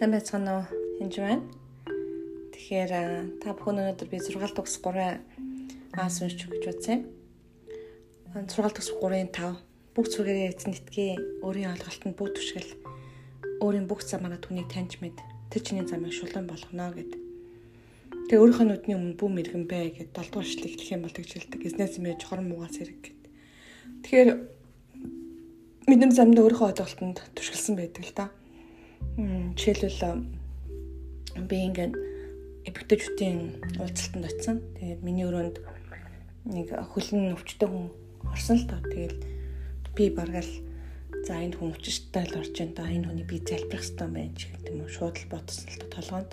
Сайн байцгаана уу? Энд байна. Тэгэхээр та бүхэн өнөөдөр би 6 дугс 3 аас уншиж гэж бодсон юм. 6 дугс 3-ын 5 бүх зүргээрээ эзэн итгэе. Өөрийн ойлголтод бүх түшгэл өөрийн бүх замаараа түүнийг таньж мэд. Тэр чиний замыг шулуун болгоно гэд. Тэгээ өөрийнхөө нүдний өмнө бүү мэрэгэн бай гэд 7 дугаар эшлэг хэлэх юм бол тэгж хэлдэг. Эзнээс мэж хорон муугаас хэрэг гэд. Тэгэхээр бидний замд өөрийнхөө ойлголтод түшгэлсэн байдаг л да. Жишээлбэл би ингээд эпигтэжүүдийн уулзалтанд очисон. Тэгээд миний өрөөнд нэг хөлн өвчтөй хүн орсон л доо. Тэгэл би баргаал за энэ хүн өвчтэй л орж ин да энэ хүний би залбирах хэрэгтэй байна ч гэдэг юм уу шууд л ботсон л доо толгоонд.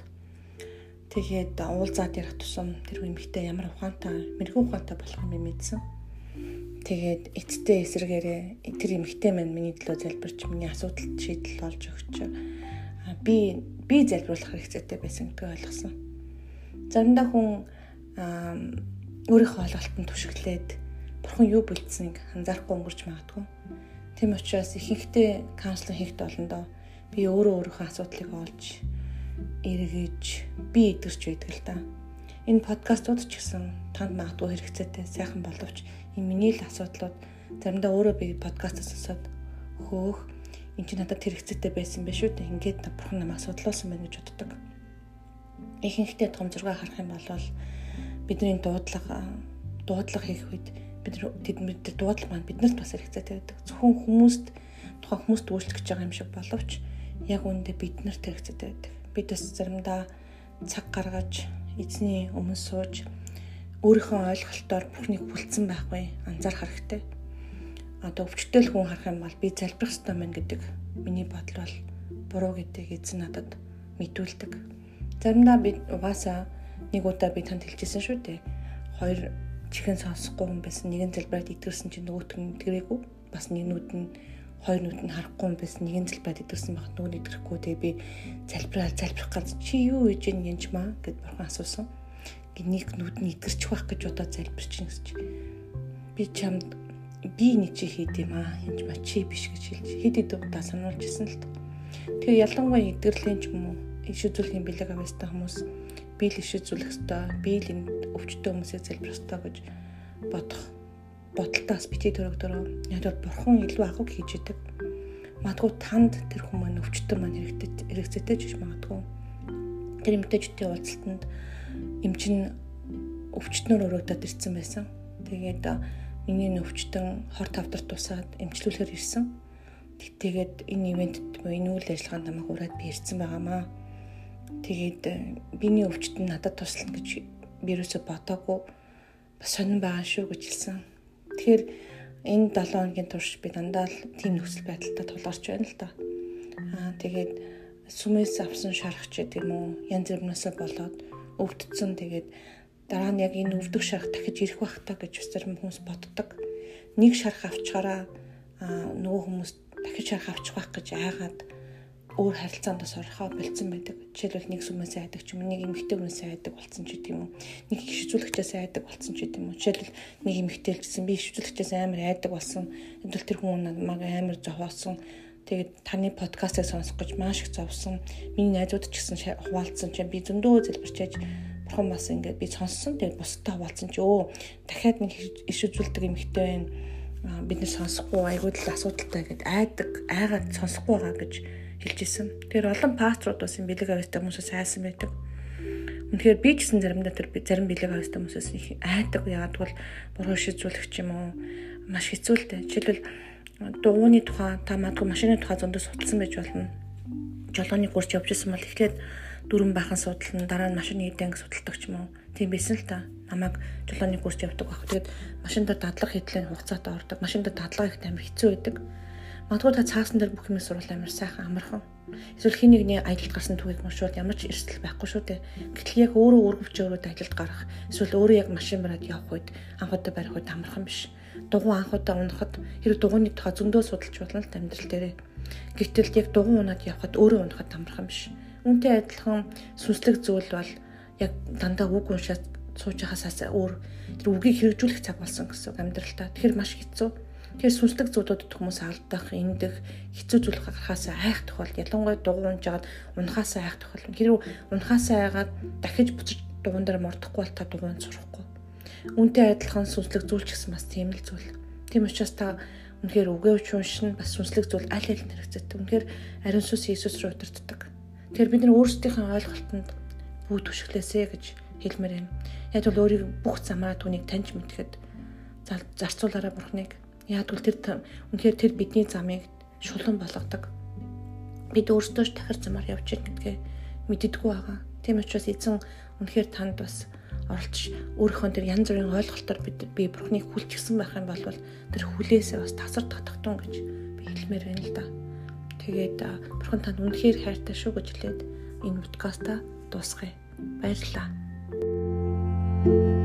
Тэгээд уулзаад ярих тусам тэр эмэгтэй ямар ухаантай, мэрэгэн ухаантай болох юм мэдсэн. Тэгээд эцтэй эсрэгээрээ тэр эмэгтэй маань миний төлөө залбирч миний асуудалд шийдэл олж өгч би би залбиулах хэрэгцээтэй байсан гэдгийг ойлгосон. Заримдаа хүн өөрийнхөө ойлголтод түшиглээд бурхан юу бэлдсэнийг анзаарахгүй өнгөрч магадгүй. Тийм учраас ихэнхдээ каунслинг хийхд олондоо би өөрөө өөрийнхөө асуудлыг олж эргэж би идэрч байдаг л да. Энэ подкастууд ч гэсэн танд магадгүй хэрэгцээтэй сайхан боловч энэ миний л асуудлууд заримдаа өөрөө би подкастаас сонсоод хөөх эн чинь надад хэрэгцээтэй байсан байх шүү дээ. Ингээд бурхан намайг судлуулсан байна гэж боддог. Ихэнхдээ том зураг харах юм бол бидний дуудлага дуудлага хийх үед бид тэдний дуудлага маань биднэрт бас хэрэгцээтэй байдаг. Зөвхөн хүмүүст тухайн хүмүүст үйлчлэх гэж байгаа юм шиг боловч яг үүндээ биднэрт хэрэгцээтэй байдаг. Бид бас заримдаа цаг гаргаж эзний өмнө сууж өөрийнхөө ойлголтоор бүхнийг бүлдсэн байхгүй анзаарах хэрэгтэй одоо өвчтөл хүн харах юм бол би залбирах хэрэгтэй мэн гэдэг миний бодол бол буруу гэдгийг эзэн надад мэдүүлдэг. Заримдаа би угаасаа нэг удаа би танд хэлчихсэн шүү дээ. Хоёр чихэн сонсохгүй хүн байсан. Нэгэн залбираад идэрсэн чинь нөгөөт нь идгэрээгүй. Бас нэг нүд нь хоёр нүд нь харахгүй хүн байсан. Нэгэн залбираад идэрсэн багт нөгөө нь идэрэхгүй. Тэгээ би залбираад залбирах гэж чи юу хийж ийн янж маа гэд бурхан асуусан. Нэг нүд нь идэрчих байх гэж удаа залбирч гэсэн чи би чамд би нэг чи хийд юм аа хинж ба чи биш гэж хэлж хэд хэд удаа сануулж ирсэн л та. Тэгээ ялангуяа эдгэрлийн ч юм уу иш үзүүлэхийн бэлэг авьяастай хүмүүс би л иш үзүүлэх ёстой, би л энэ өвчтөе хүмүүсээ залбирах ёстой гэж бодох бодолтоос бити төрөгдөрөө бол бурхан илүү агуу хийж идэг. Магадгүй танд тэр хүмүүс өвчтөе маань хэрэгтэй хэрэгцээтэй ч гэж магадгүй. Тэр эмтэжтийн уулзалтанд эмчин өвчтнөр өрөөдөд ирсэн байсан. Тэгээд миний нөвчтөн хор тавдар тусаад эмчлүүлэхээр ирсэн. Тэгээд энэ ивентэд энэ үйл ажиллагаанд намайг ураад би ирсэн байгаамаа. Тэгээд э, биний өвчтөн надад туслана гэж би юусо бодоогүй бас сонирн байгаа шүү гэж хэлсэн. Тэгэхээр энэ 7 хоногийн турш би дандаа л тийм нөхцөл байдалтай тулгарч байна л да. Аа тэгээд сүмээс авсан шарах ч гэдэг юм уу янз бүрнээсээ болоод өвдцэн тэгээд дараа нь яг энэ өвдөх шарх дахиж ирэх байх та гэж зарим хүмүүс боддог. Нэг шарх авчгаараа нөгөө хүмүүс дахиж шарх авчих байх гэж айгаад өөр харилцаанд бас орохоо болцсон байдаг. Жишээлбэл нэг сүмээс айдаг ч юм уу, нэг эмэгтэй хүнээс айдаг болсон ч гэдэг юм уу. Нэг их шизүүлэгчээс айдаг болсон ч гэдэг юм уу. Жишээлбэл нэг эмэгтэй л гэсэн би шизүүлэгчээс амар айдаг болсон. Эндвэл тэр хүн намайг амар зовоосон. Тэгээд таны подкастыг сонсох гэж маш их зовсон. Миний найзууд ч гэсэн хуваалцсан чинь би зөндөө залбирчээж бурхан бас ингээд би сонссон. Тэгээд бусдад хаваалцсан чи өө дахиад нэг иш үзүүлдэг эмэгтэй байна. Бид нэ сонсохгүй айгууд л асуудалтай гэд айдаг, айгаад сонсохгүй байгаа гэж хэлж исэн. Тэр олон пасторууд бас юм бэлэг авьяастай хүмүүсээс айсан байдаг. Үнэхээр би ч гэсэн заримдаа тэр зарим бэлэг авьяастай хүмүүсээс их айдаг. Яагаад бол буруу шийдвэрлэх юм уу? Маш хэцүү л дээ. Жишээлбэл дууны тухай та магадгүй машины тухай зөндөө судалсан байж болно. Жолооны гурч явж исэн бол эхлээд дөрөн бахан судална дараа нь машины эдэнг судалдаг ч юм уу. Тийм байсан л та. Намайг жолооны курс явдаг баг. Тэгээд машинд дадлах хэдлийн хугацаатай ордог. Машинд дадлага их амар хэцүү байдаг. Магадгүй та цаасан дээр бүх юм сурвал амар сайхан амархан. Эсвэл хин нэгний аялалд гарсан түүхийг уншвал ямар ч эрсдэл байхгүй шүү дээ. Гэтэл яг өөрөө өргөвч өөрөө аялалд гарах эсвэл өөрөө яг машин бараад явах үед анхудаа барих үед амархан биш. Дугуй анхудаа унахад хэрэг дугуйны тухай зөндөө судалж болно л амьдрал дээрээ. Гэтэл яг дугуй унаад явхад өөрөө унахад амархан биш Үүнтэй адилхан сүнслэг зүйл бол яг дандаа үг уншаад сууж байхасаас өөр тэр үгийг хэрэгжүүлэх цаг болсон гэсэн амьдралтаа. Тэгэхээр маш хэцүү. Тэгэхээр сүнслэг зүйлүүдэд хүмүүс алдах, эндэх, хэцүү зүйл гарахаас айх тохиол ялангуяа дугуун жагаад унахаас айх тохиол. Хэрвээ унахаас айгаад дахиж буцаж дугуун дээр мордохгүй бол та дугуйнд сурахгүй. Үнтэй адилхан сүнслэг зүйл ч гэсэн бас тийм л зүйл. Тийм учраас та үнэхээр үгээвч уншин бас сүнслэг зүйл аль аль хэрэгцээтэй. Үнэхээр ариун сүнс Иесус руу удирддаг. Тэгэхээр бид нар өөрсдийнхээ ойлголтод бүү түшиглээсэ гэж хэлмээр байна. Яг бол өөрийг бүх замаа түүнийг таньж мэдхэд зарцуулаараа бурхныг Яг бол тэр үнэхээр тэр бидний замыг шулуун болгодог. Бид өөрсдөө ч дахир замаар явж байна гэдгээ мэддэггүй байгаа. Тийм учраас эзэн үнэхээр танд бас оролцож өөрийнхөө тэр янз бүрийн ойлголтоор бид би бурхныг хүлчихсэн байх юм бол тэр хүлээсээ бас тасар татахтун гэж би хэлмээр байна л да. Тэгээд бурхан танд үнэхээр хайртай шүү гэж хэлээд энэ подкаста дуусгая. Баярлалаа. thank you